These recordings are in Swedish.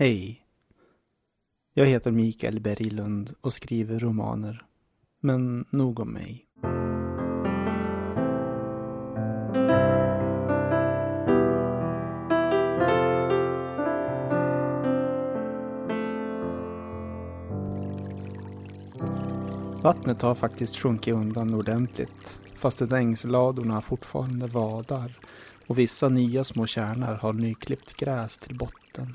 Hej. Jag heter Mikael Berglund och skriver romaner. Men nog om mig. Vattnet har faktiskt sjunkit undan ordentligt fast ängsladorna fortfarande vadar och vissa nya små kärnar har nyklippt gräs till botten.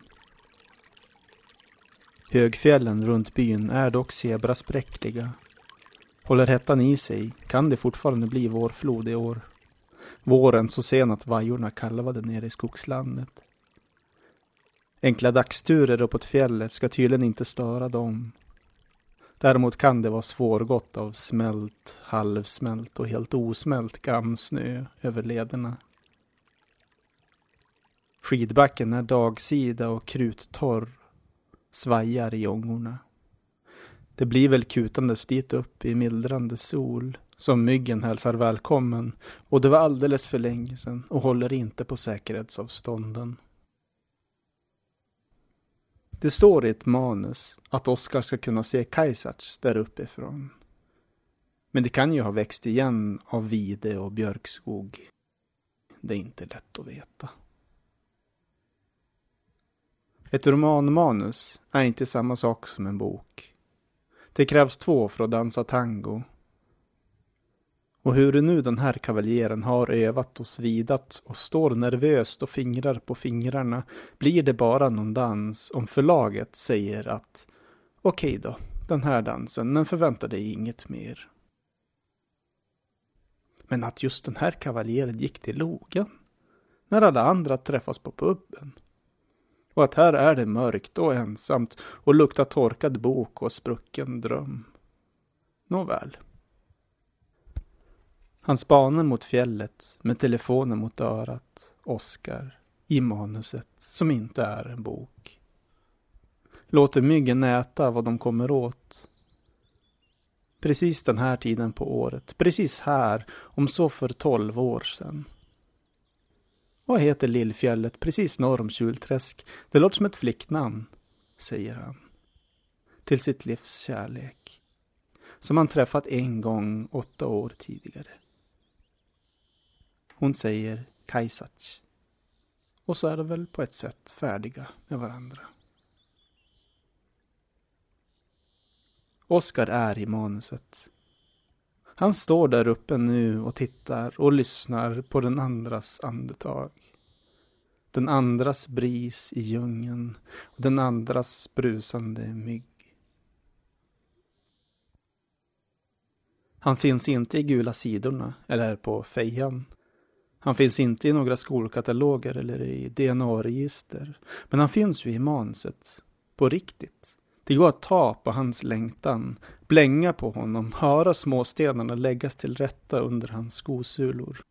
Högfjällen runt byn är dock zebraspräckliga. Håller hettan i sig kan det fortfarande bli vårflod i år. Våren så sen att vajorna kalvade nere i skogslandet. Enkla dagsturer uppåt fjället ska tydligen inte störa dem. Däremot kan det vara svårgått av smält, halvsmält och helt osmält gammsnö över lederna. Skidbacken är dagsida och kruttorr, svajar i ångorna. Det blir väl kutandes dit upp i mildrande sol som myggen hälsar välkommen och det var alldeles för länge sedan och håller inte på säkerhetsavstånden. Det står i ett manus att Oskar ska kunna se Kajsats där uppifrån. Men det kan ju ha växt igen av vide och björkskog. Det är inte lätt att veta. Ett romanmanus är inte samma sak som en bok. Det krävs två för att dansa tango. Och hur nu den här kavaljeren har övat och svidat och står nervöst och fingrar på fingrarna blir det bara någon dans om förlaget säger att okej då, den här dansen, men förvänta dig inget mer. Men att just den här kavaljeren gick till logen när alla andra träffas på puben och att här är det mörkt och ensamt och luktar torkad bok och sprucken dröm. Nåväl. Han spanar mot fjället med telefonen mot örat, Oskar, i manuset som inte är en bok. Låter myggen äta vad de kommer åt. Precis den här tiden på året, precis här, om så för tolv år sedan och heter Lillfjället precis norr om Kjulträsk? Det låter som ett flicknamn, säger han. Till sitt livs kärlek. Som han träffat en gång åtta år tidigare. Hon säger Kajsac. Och så är de väl på ett sätt färdiga med varandra. Oskar är i manuset. Han står där uppe nu och tittar och lyssnar på den andras andetag. Den andras bris i djungeln och den andras brusande mygg. Han finns inte i gula sidorna eller på fejan. Han finns inte i några skolkataloger eller i DNA-register. Men han finns ju i manuset. På riktigt. Det går att ta på hans längtan, blänga på honom, höra småstenarna läggas till rätta under hans skosulor.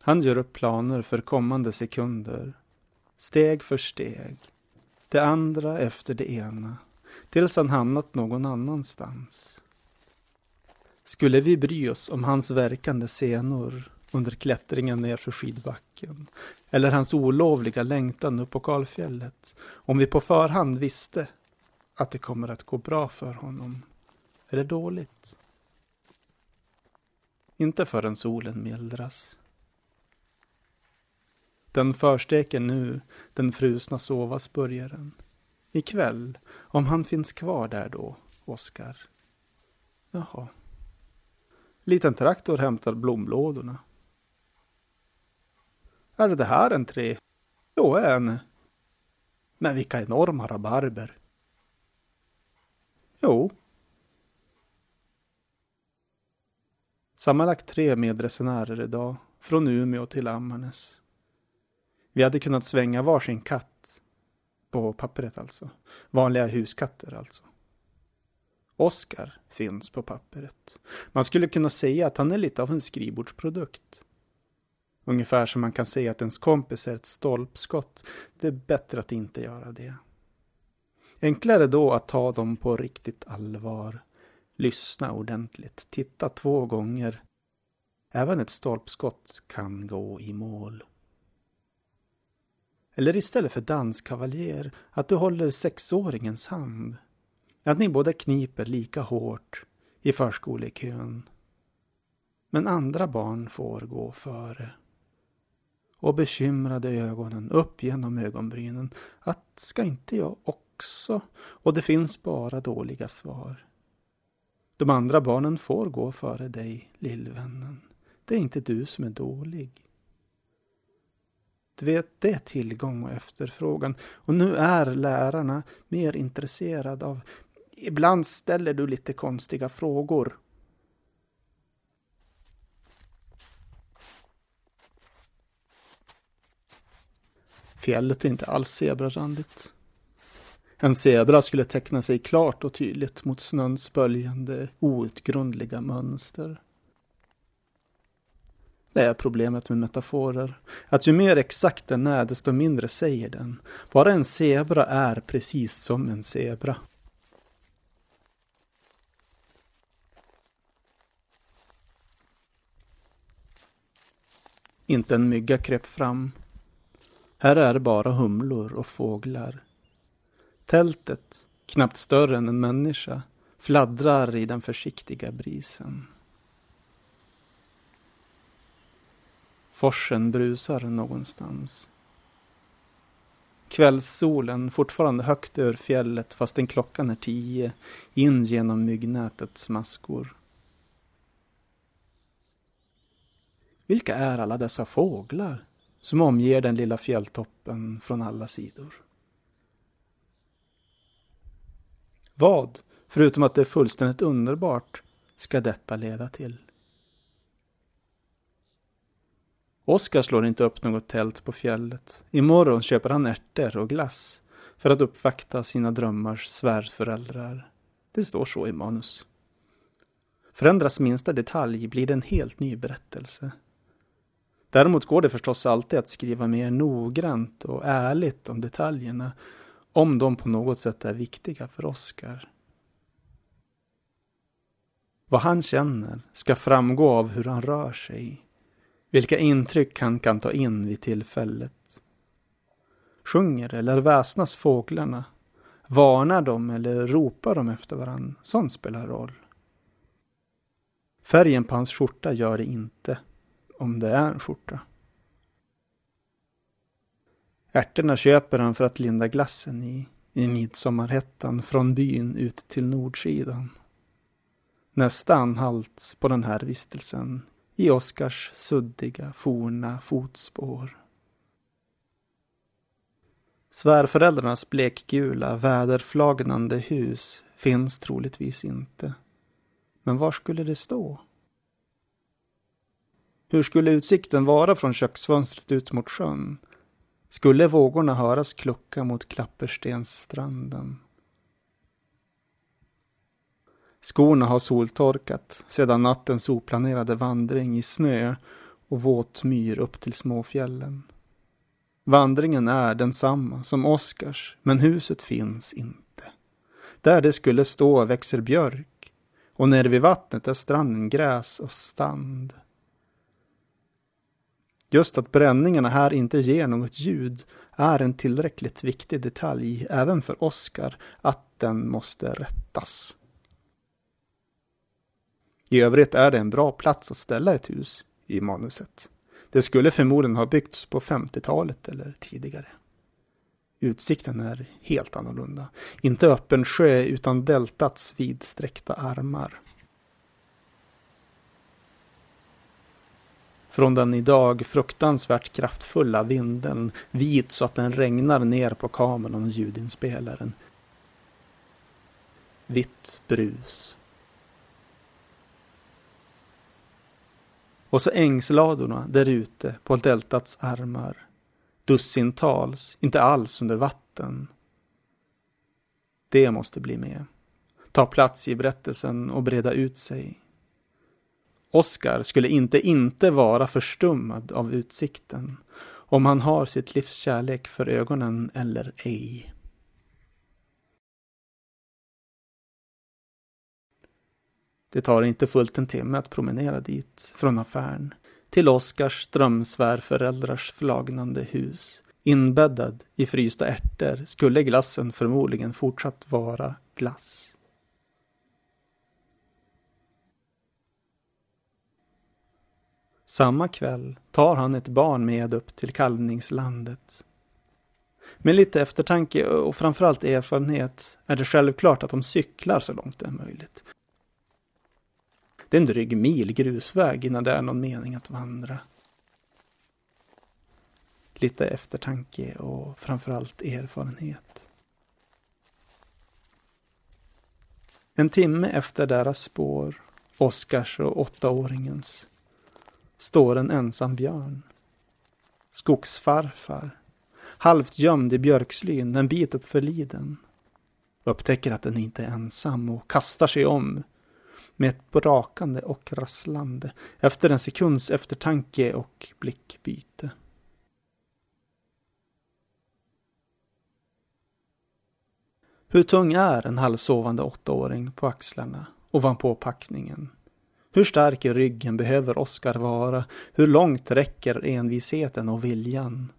Han gör upp planer för kommande sekunder, steg för steg, det andra efter det ena, tills han hamnat någon annanstans. Skulle vi bry oss om hans verkande senor under klättringen nerför skidbacken. Eller hans olovliga längtan upp på kalfjället. Om vi på förhand visste att det kommer att gå bra för honom. Eller dåligt. Inte förrän solen mildras. Den försteker nu den frusna sovasburgaren. Ikväll, om han finns kvar där då, Oskar. Jaha. Liten traktor hämtar blomlådorna. Är det här en tre? Jo, en. Men vilka enorma rabarber. Jo. Sammanlagt tre medresenärer idag, från Umeå till Ammarnäs. Vi hade kunnat svänga varsin katt. På pappret alltså. Vanliga huskatter alltså. Oskar finns på pappret. Man skulle kunna säga att han är lite av en skrivbordsprodukt. Ungefär som man kan säga att ens kompis är ett stolpskott. Det är bättre att inte göra det. Enklare då att ta dem på riktigt allvar. Lyssna ordentligt. Titta två gånger. Även ett stolpskott kan gå i mål. eller istället för danskavaljer, att du håller sexåringens hand. Att ni båda kniper lika hårt i förskolekön. Men andra barn får gå före. Och bekymrade ögonen upp genom ögonbrynen. Att ska inte jag också? Och det finns bara dåliga svar. De andra barnen får gå före dig, lillvännen. Det är inte du som är dålig. Du vet, det är tillgång och efterfrågan. Och nu är lärarna mer intresserade av... Ibland ställer du lite konstiga frågor. Fjället är inte alls zebrarandigt. En zebra skulle teckna sig klart och tydligt mot snöns böljande, outgrundliga mönster. Det är problemet med metaforer. Att ju mer exakt den är, desto mindre säger den. Bara en zebra är precis som en zebra. Inte en mygga kröp fram. Här är det bara humlor och fåglar. Tältet, knappt större än en människa, fladdrar i den försiktiga brisen. Forsen brusar någonstans. Kvällssolen, fortfarande högt över fjället fastän klockan är tio, in genom myggnätets maskor. Vilka är alla dessa fåglar som omger den lilla fjälltoppen från alla sidor? Vad, förutom att det är fullständigt underbart, ska detta leda till? Oskar slår inte upp något tält på fjället. Imorgon köper han ärtor och glass för att uppvakta sina drömmars svärföräldrar. Det står så i manus. Förändras minsta detalj blir det en helt ny berättelse. Däremot går det förstås alltid att skriva mer noggrant och ärligt om detaljerna om de på något sätt är viktiga för Oskar. Vad han känner ska framgå av hur han rör sig, vilka intryck han kan ta in vid tillfället. Sjunger eller väsnas fåglarna? Varnar de eller ropar de efter varandra? Sånt spelar roll. Färgen på hans skjorta gör det inte, om det är en skjorta. Ärtorna köper han för att linda glassen i, i midsommarhettan från byn ut till nordsidan. Nästa anhalt på den här vistelsen i Oskars suddiga, forna fotspår. Svärföräldrarnas blekgula, väderflagnande hus finns troligtvis inte. Men var skulle det stå? Hur skulle utsikten vara från köksfönstret ut mot sjön? Skulle vågorna höras klucka mot Klapperstensstranden? Skorna har soltorkat sedan nattens oplanerade vandring i snö och våt myr upp till småfjällen. Vandringen är densamma som Oskars, men huset finns inte. Där det skulle stå växer björk och nere vid vattnet är stranden gräs och stand. Just att bränningarna här inte ger något ljud är en tillräckligt viktig detalj även för Oskar att den måste rättas. I övrigt är det en bra plats att ställa ett hus i manuset. Det skulle förmodligen ha byggts på 50-talet eller tidigare. Utsikten är helt annorlunda. Inte öppen sjö utan deltats vidsträckta armar. Från den idag fruktansvärt kraftfulla vinden, vit så att den regnar ner på kameran och ljudinspelaren. Vitt brus. Och så ängsladorna där ute på deltats armar. Dussintals, inte alls under vatten. Det måste bli med. Ta plats i berättelsen och breda ut sig. Oskar skulle inte inte vara förstummad av utsikten om han har sitt livs kärlek för ögonen eller ej. Det tar inte fullt en timme att promenera dit från affären till Oskars drömsvärföräldrars flagnande hus Inbäddad i frysta ärtor skulle glassen förmodligen fortsatt vara glass. Samma kväll tar han ett barn med upp till kalvningslandet. Med lite eftertanke och framförallt erfarenhet är det självklart att de cyklar så långt det är möjligt. Det är en dryg mil grusväg innan det är någon mening att vandra. Lite eftertanke och framförallt erfarenhet. En timme efter deras spår, Oskars och åttaåringens, står en ensam björn. Skogsfarfar, halvt gömd i björkslyn en bit uppför liden. Upptäcker att den inte är ensam och kastar sig om med ett brakande och rasslande efter en sekunds eftertanke och blickbyte. Hur tung är en halvsovande åttaåring på axlarna ovanpå packningen? Hur stark i ryggen behöver Oskar vara? Hur långt räcker envisheten och viljan?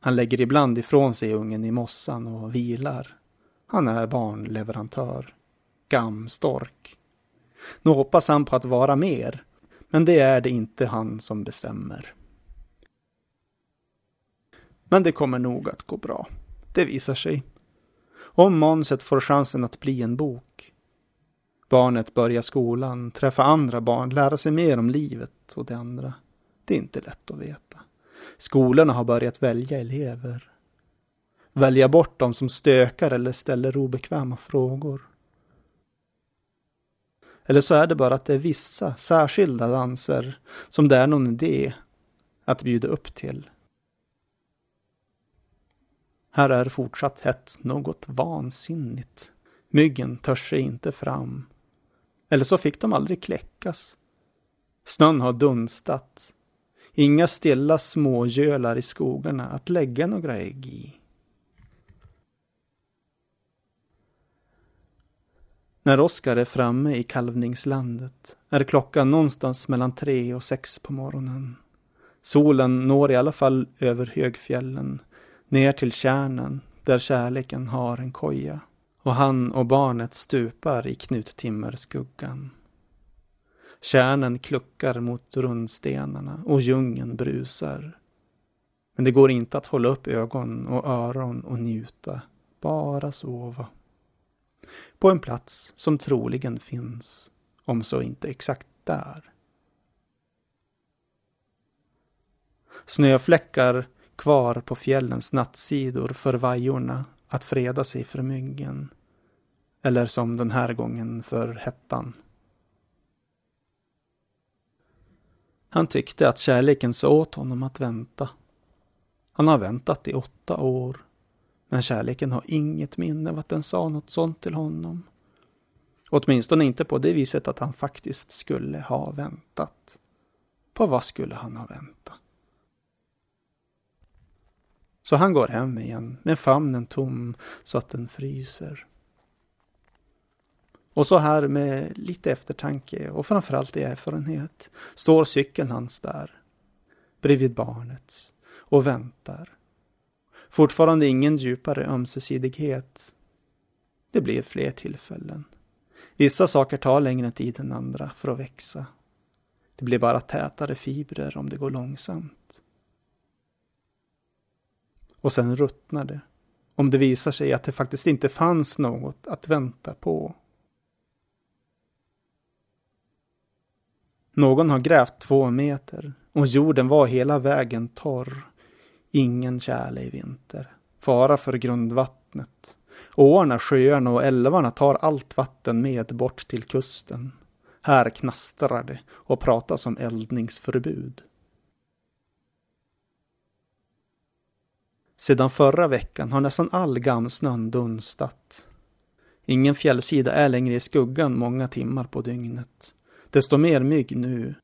Han lägger ibland ifrån sig ungen i mossan och vilar. Han är barnleverantör. Gamstork. Nu hoppas han på att vara mer, men det är det inte han som bestämmer. Men det kommer nog att gå bra. Det visar sig. Om manuset får chansen att bli en bok. Barnet börjar skolan, träffa andra barn, lära sig mer om livet och det andra. Det är inte lätt att veta. Skolorna har börjat välja elever. Välja bort de som stökar eller ställer obekväma frågor. Eller så är det bara att det är vissa särskilda danser som det är någon idé att bjuda upp till. Här är fortsatt hett något vansinnigt. Myggen törs sig inte fram. Eller så fick de aldrig kläckas. Snön har dunstat. Inga stilla smågölar i skogarna att lägga några ägg i. När Oskar är framme i kalvningslandet är klockan någonstans mellan tre och sex på morgonen. Solen når i alla fall över högfjällen, ner till kärnan där kärleken har en koja. Och han och barnet stupar i knuttimmerskuggan. Kärnen kluckar mot rundstenarna och djungeln brusar. Men det går inte att hålla upp ögon och öron och njuta, bara sova på en plats som troligen finns, om så inte exakt där. Snöfläckar kvar på fjällens nattsidor för vajorna att freda sig för myggen. Eller som den här gången för hettan. Han tyckte att kärleken sa åt honom att vänta. Han har väntat i åtta år. Men kärleken har inget minne av att den sa något sånt till honom. Åtminstone inte på det viset att han faktiskt skulle ha väntat. På vad skulle han ha väntat? Så han går hem igen med famnen tom så att den fryser. Och så här med lite eftertanke och framförallt erfarenhet står cykeln hans där bredvid barnets och väntar Fortfarande ingen djupare ömsesidighet. Det blir fler tillfällen. Vissa saker tar längre tid än andra för att växa. Det blir bara tätare fibrer om det går långsamt. Och sen ruttnar det. Om det visar sig att det faktiskt inte fanns något att vänta på. Någon har grävt två meter och jorden var hela vägen torr. Ingen tjäle i vinter. Fara för grundvattnet. Åarna, sjöarna och älvarna tar allt vatten med bort till kusten. Här knastrar det och pratas om eldningsförbud. Sedan förra veckan har nästan all gamsnön dunstat. Ingen fjällsida är längre i skuggan många timmar på dygnet. Desto mer mygg nu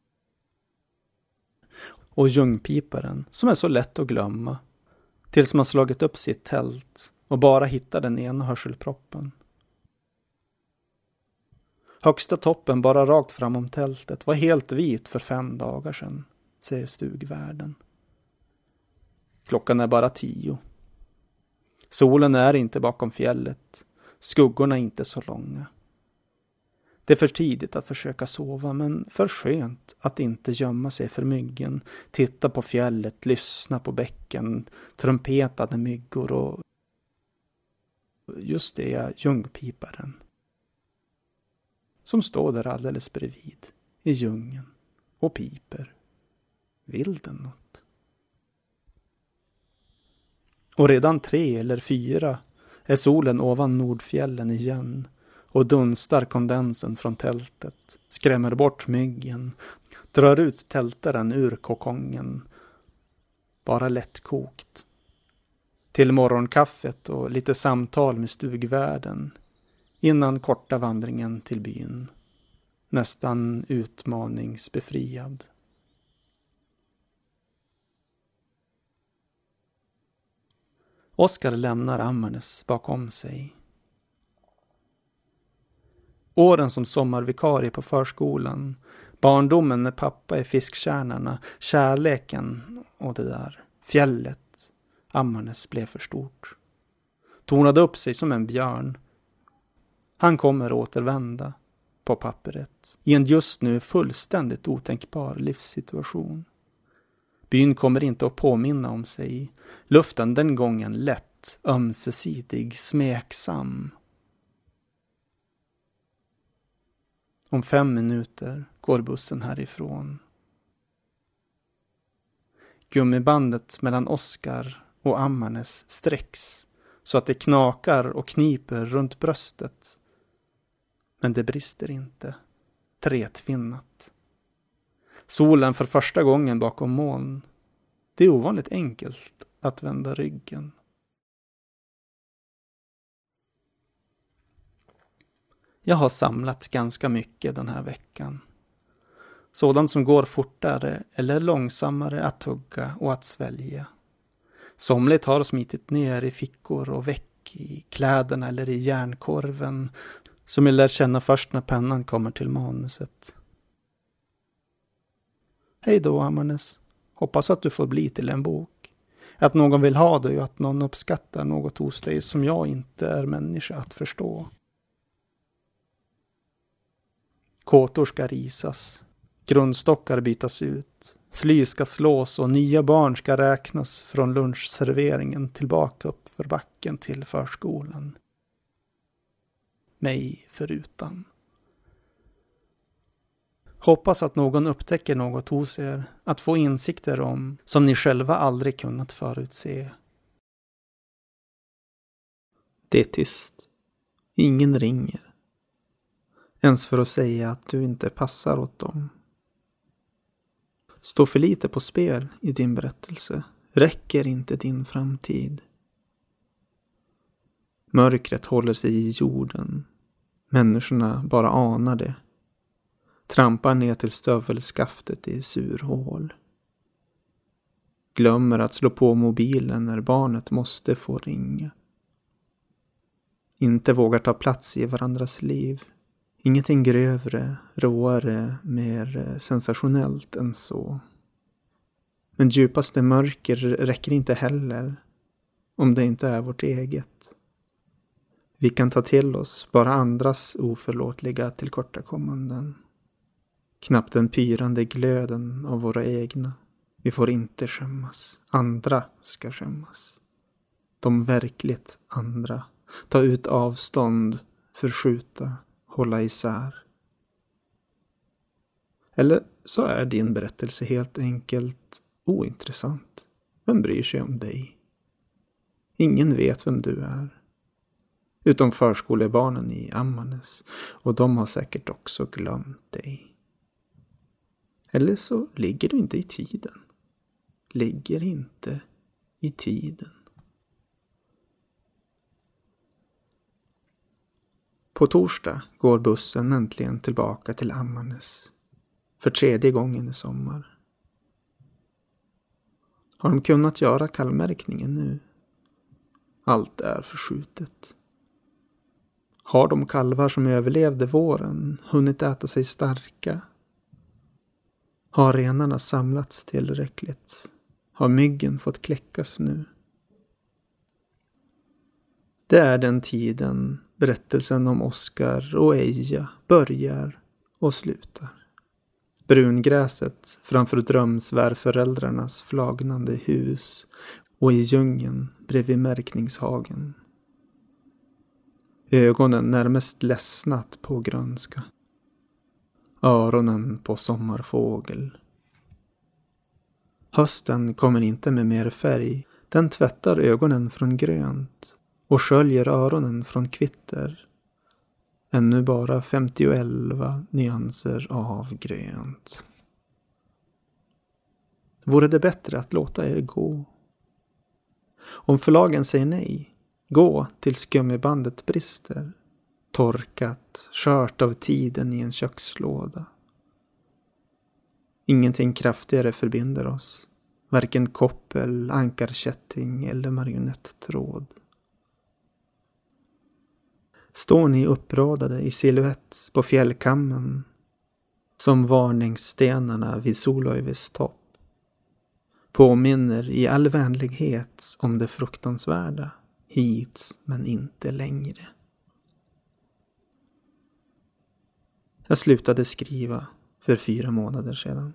och ljungpiparen som är så lätt att glömma tills man slagit upp sitt tält och bara hittar den ena hörselproppen. Högsta toppen bara rakt fram om tältet var helt vit för fem dagar sedan, säger stugvärden. Klockan är bara tio. Solen är inte bakom fjället. Skuggorna är inte så långa. Det är för tidigt att försöka sova, men för skönt att inte gömma sig för myggen, titta på fjället, lyssna på bäcken, trumpetade myggor och just det, ljungpiparen. Som står där alldeles bredvid, i djungeln, och piper. Vill den något? Och redan tre eller fyra är solen ovan Nordfjällen igen och dunstar kondensen från tältet, skrämmer bort myggen, drar ut tältaren ur kokongen. Bara lättkokt. Till morgonkaffet och lite samtal med stugvärden innan korta vandringen till byn. Nästan utmaningsbefriad. Oskar lämnar Ammarnäs bakom sig. Åren som sommarvikarie på förskolan, barndomen med pappa i fiskkärnorna, kärleken och det där, fjället, Ammarnäs blev för stort. Tornade upp sig som en björn. Han kommer återvända, på pappret, i en just nu fullständigt otänkbar livssituation. Byn kommer inte att påminna om sig. Luften den gången lätt, ömsesidig, smeksam. Om fem minuter går bussen härifrån. Gummibandet mellan Oskar och Ammarnes sträcks så att det knakar och kniper runt bröstet. Men det brister inte. Tretvinnat. Solen för första gången bakom moln. Det är ovanligt enkelt att vända ryggen. Jag har samlat ganska mycket den här veckan. Sådant som går fortare eller långsammare att tugga och att svälja. Somligt har smitit ner i fickor och väck i kläderna eller i järnkorven som jag lär känna först när pennan kommer till manuset. Hej då, Ammarnäs. Hoppas att du får bli till en bok. Att någon vill ha dig och att någon uppskattar något hos dig som jag inte är människa att förstå. Kåtor ska risas. Grundstockar bytas ut. Sly ska slås och nya barn ska räknas från lunchserveringen tillbaka upp för backen till förskolan. Mig förutan. Hoppas att någon upptäcker något hos er att få insikter om som ni själva aldrig kunnat förutse. Det är tyst. Ingen ringer. Ens för att säga att du inte passar åt dem. Står för lite på spel i din berättelse räcker inte din framtid. Mörkret håller sig i jorden. Människorna bara anar det trampar ner till stövelskaftet i surhål. Glömmer att slå på mobilen när barnet måste få ringa. Inte vågar ta plats i varandras liv. Ingenting grövre, råare, mer sensationellt än så. Men djupaste mörker räcker inte heller om det inte är vårt eget. Vi kan ta till oss bara andras oförlåtliga tillkortakommanden. Knappt den pyrande glöden av våra egna. Vi får inte skämmas. Andra ska skämmas. De verkligt andra. Ta ut avstånd, förskjuta, hålla isär. Eller så är din berättelse helt enkelt ointressant. Vem bryr sig om dig? Ingen vet vem du är. Utom förskolebarnen i Ammarnäs. Och de har säkert också glömt dig. Eller så ligger du inte i tiden. Ligger inte i tiden. På torsdag går bussen äntligen tillbaka till Ammarnäs. För tredje gången i sommar. Har de kunnat göra kallmärkningen nu? Allt är förskjutet. Har de kalvar som överlevde våren hunnit äta sig starka har renarna samlats tillräckligt? har myggen fått kläckas nu. Det är den tiden berättelsen om Oskar och Eija börjar och slutar. Brungräset framför drömsvärföräldrarnas flagnande hus och i djungeln bredvid märkningshagen. Ögonen närmast ledsnat på grönska. Öronen på sommarfågel. Hösten kommer inte med mer färg. Den tvättar ögonen från grönt och sköljer öronen från kvitter. Ännu bara 51 nyanser av grönt. Vore det bättre att låta er gå? Om förlagen säger nej, gå tills gummibandet brister. Torkat, kört av tiden i en kökslåda. Ingenting kraftigare förbinder oss. Varken koppel, ankarkätting eller marionettråd. Står ni uppradade i siluett på fjällkammen som varningsstenarna vid Solöjves topp påminner i all vänlighet om det fruktansvärda hit men inte längre. Jag slutade skriva för fyra månader sedan.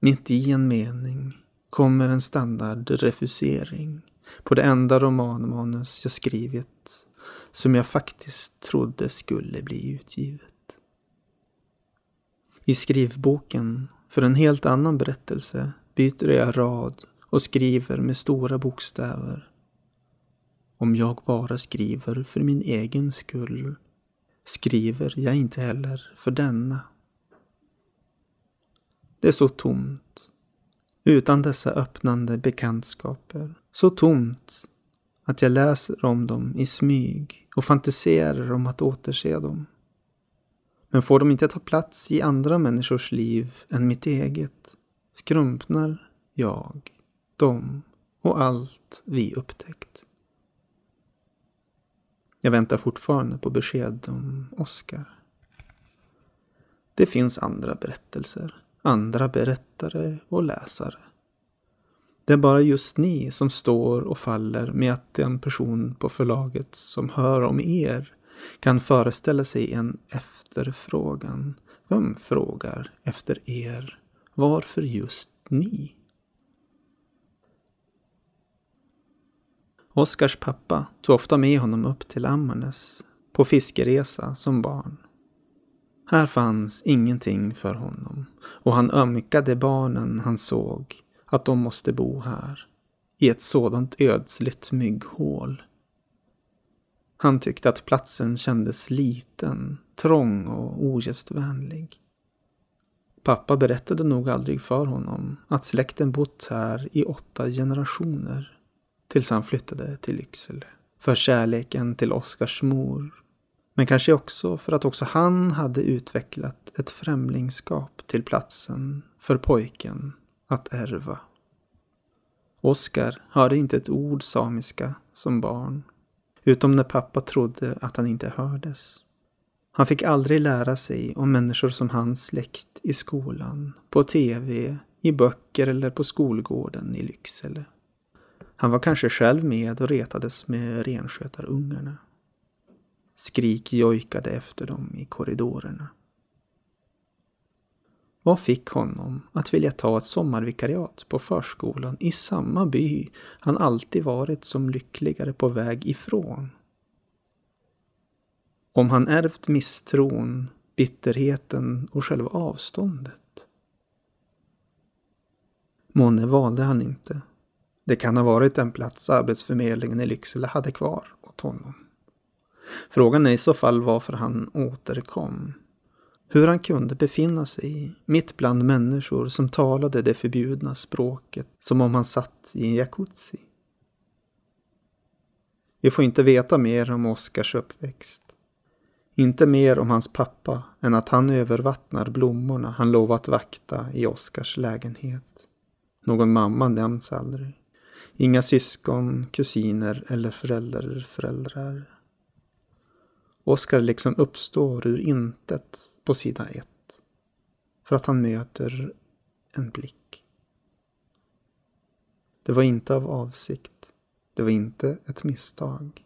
Mitt i en mening kommer en standardrefusering på det enda romanmanus jag skrivit som jag faktiskt trodde skulle bli utgivet. I skrivboken för en helt annan berättelse byter jag rad och skriver med stora bokstäver. Om jag bara skriver för min egen skull skriver jag inte heller för denna. Det är så tomt. Utan dessa öppnande bekantskaper. Så tomt att jag läser om dem i smyg och fantiserar om att återse dem. Men får de inte ta plats i andra människors liv än mitt eget skrumpnar jag, dem och allt vi upptäckt. Jag väntar fortfarande på besked om Oskar. Det finns andra berättelser, andra berättare och läsare. Det är bara just ni som står och faller med att den person på förlaget som hör om er kan föreställa sig en efterfrågan. Vem frågar efter er? Varför just ni? Oskars pappa tog ofta med honom upp till Ammarnäs på fiskeresa som barn. Här fanns ingenting för honom och han ömkade barnen han såg att de måste bo här, i ett sådant ödsligt mygghål. Han tyckte att platsen kändes liten, trång och ogästvänlig. Pappa berättade nog aldrig för honom att släkten bott här i åtta generationer tills han flyttade till Lycksele. För kärleken till Oskars mor. Men kanske också för att också han hade utvecklat ett främlingskap till platsen för pojken att ärva. Oskar hörde inte ett ord samiska som barn. Utom när pappa trodde att han inte hördes. Han fick aldrig lära sig om människor som hans släkt i skolan, på tv, i böcker eller på skolgården i Lycksele. Han var kanske själv med och retades med renskötarungarna. Skrik jojkade efter dem i korridorerna. Vad fick honom att vilja ta ett sommarvikariat på förskolan i samma by han alltid varit som lyckligare på väg ifrån? Om han ärvt misstron, bitterheten och själva avståndet? Månne valde han inte. Det kan ha varit en plats Arbetsförmedlingen i Lycksele hade kvar åt honom. Frågan är i så fall varför han återkom. Hur han kunde befinna sig mitt bland människor som talade det förbjudna språket som om han satt i en jacuzzi. Vi får inte veta mer om Oskars uppväxt. Inte mer om hans pappa än att han övervattnar blommorna han lovat vakta i Oskars lägenhet. Någon mamma nämns aldrig. Inga syskon, kusiner eller förälderföräldrar. Oskar liksom uppstår ur intet på sida ett. För att han möter en blick. Det var inte av avsikt. Det var inte ett misstag.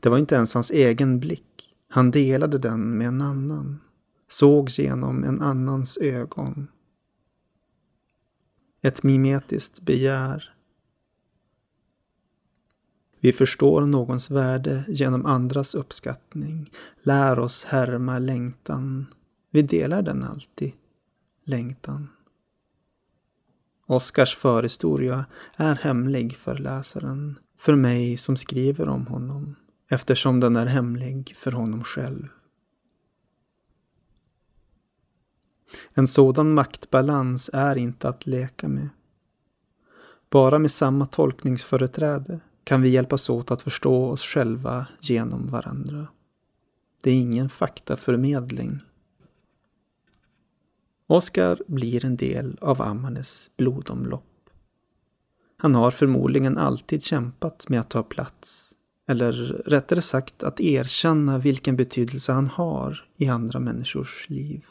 Det var inte ens hans egen blick. Han delade den med en annan. Såg genom en annans ögon. Ett mimetiskt begär. Vi förstår någons värde genom andras uppskattning, lär oss härma längtan. Vi delar den alltid, längtan. Oskars förhistoria är hemlig för läsaren, för mig som skriver om honom, eftersom den är hemlig för honom själv. En sådan maktbalans är inte att leka med. Bara med samma tolkningsföreträde kan vi hjälpas åt att förstå oss själva genom varandra. Det är ingen faktaförmedling. Oskar blir en del av Ammanes blodomlopp. Han har förmodligen alltid kämpat med att ta plats. Eller rättare sagt att erkänna vilken betydelse han har i andra människors liv.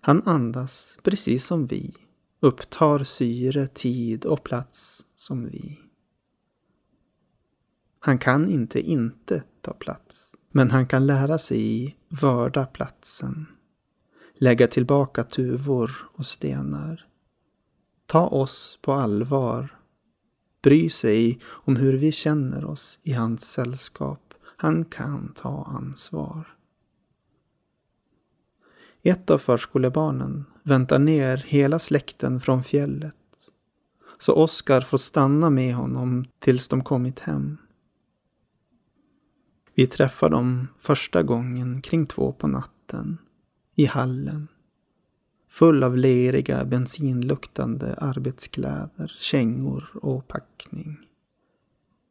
Han andas precis som vi, upptar syre, tid och plats som vi. Han kan inte inte ta plats, men han kan lära sig vörda platsen, lägga tillbaka tuvor och stenar, ta oss på allvar, bry sig om hur vi känner oss i hans sällskap. Han kan ta ansvar. Ett av förskolebarnen väntar ner hela släkten från fjället. Så Oskar får stanna med honom tills de kommit hem. Vi träffar dem första gången kring två på natten. I hallen. Full av leriga, bensinluktande arbetskläder, kängor och packning.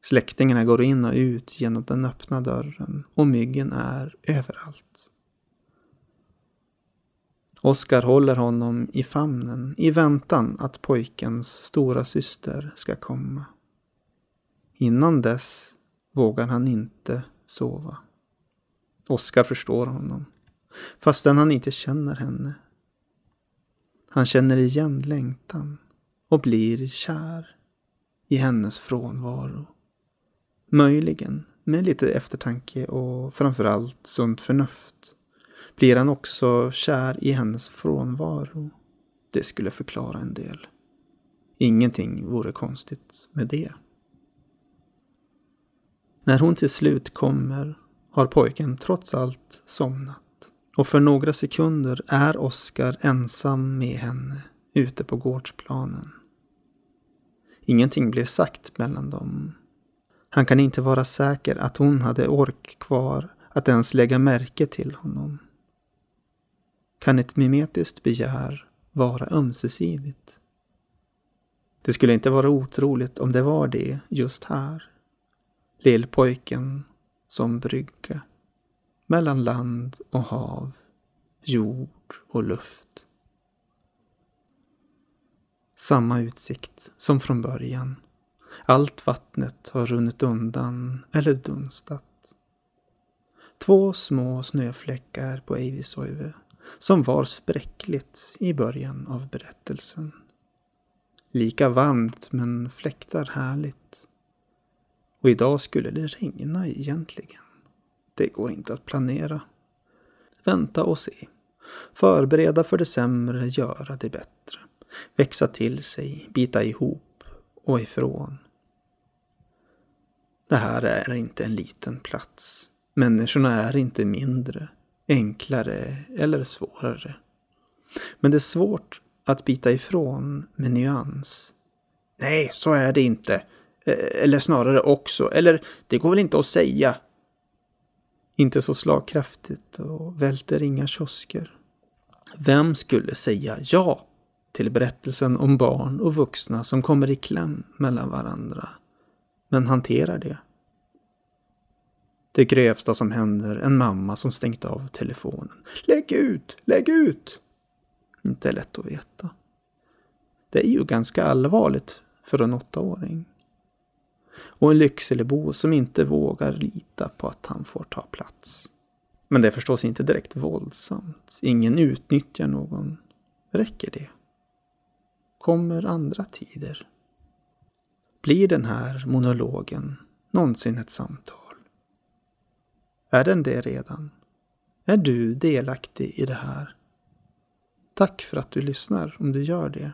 Släktingarna går in och ut genom den öppna dörren och myggen är överallt. Oskar håller honom i famnen i väntan att pojkens stora syster ska komma. Innan dess vågar han inte sova. Oskar förstår honom, fastän han inte känner henne. Han känner igen längtan och blir kär i hennes frånvaro. Möjligen med lite eftertanke och framförallt sunt förnuft blir han också kär i hennes frånvaro. Det skulle förklara en del. Ingenting vore konstigt med det. När hon till slut kommer har pojken trots allt somnat. Och för några sekunder är Oskar ensam med henne ute på gårdsplanen. Ingenting blir sagt mellan dem. Han kan inte vara säker att hon hade ork kvar att ens lägga märke till honom. Kan ett mimetiskt begär vara ömsesidigt? Det skulle inte vara otroligt om det var det just här. Lillpojken som brygga mellan land och hav, jord och luft. Samma utsikt som från början. Allt vattnet har runnit undan eller dunstat. Två små snöfläckar på Eivisoive som var spräckligt i början av berättelsen. Lika varmt men fläktar härligt. Och idag skulle det regna egentligen. Det går inte att planera. Vänta och se. Förbereda för det sämre, göra det bättre. Växa till sig, bita ihop och ifrån. Det här är inte en liten plats. Människorna är inte mindre enklare eller svårare. Men det är svårt att bita ifrån med nyans. Nej, så är det inte. E, eller snarare också. Eller det går väl inte att säga. Inte så slagkraftigt och välter inga kiosker. Vem skulle säga ja till berättelsen om barn och vuxna som kommer i kläm mellan varandra, men hanterar det? Det grövsta som händer, en mamma som stängt av telefonen. Lägg ut! Lägg ut! Inte lätt att veta. Det är ju ganska allvarligt för en åttaåring. Och en Lyckselebo som inte vågar lita på att han får ta plats. Men det är förstås inte direkt våldsamt. Ingen utnyttjar någon. Räcker det? kommer andra tider? Blir den här monologen någonsin ett samtal? Är den det redan? Är du delaktig i det här? Tack för att du lyssnar om du gör det.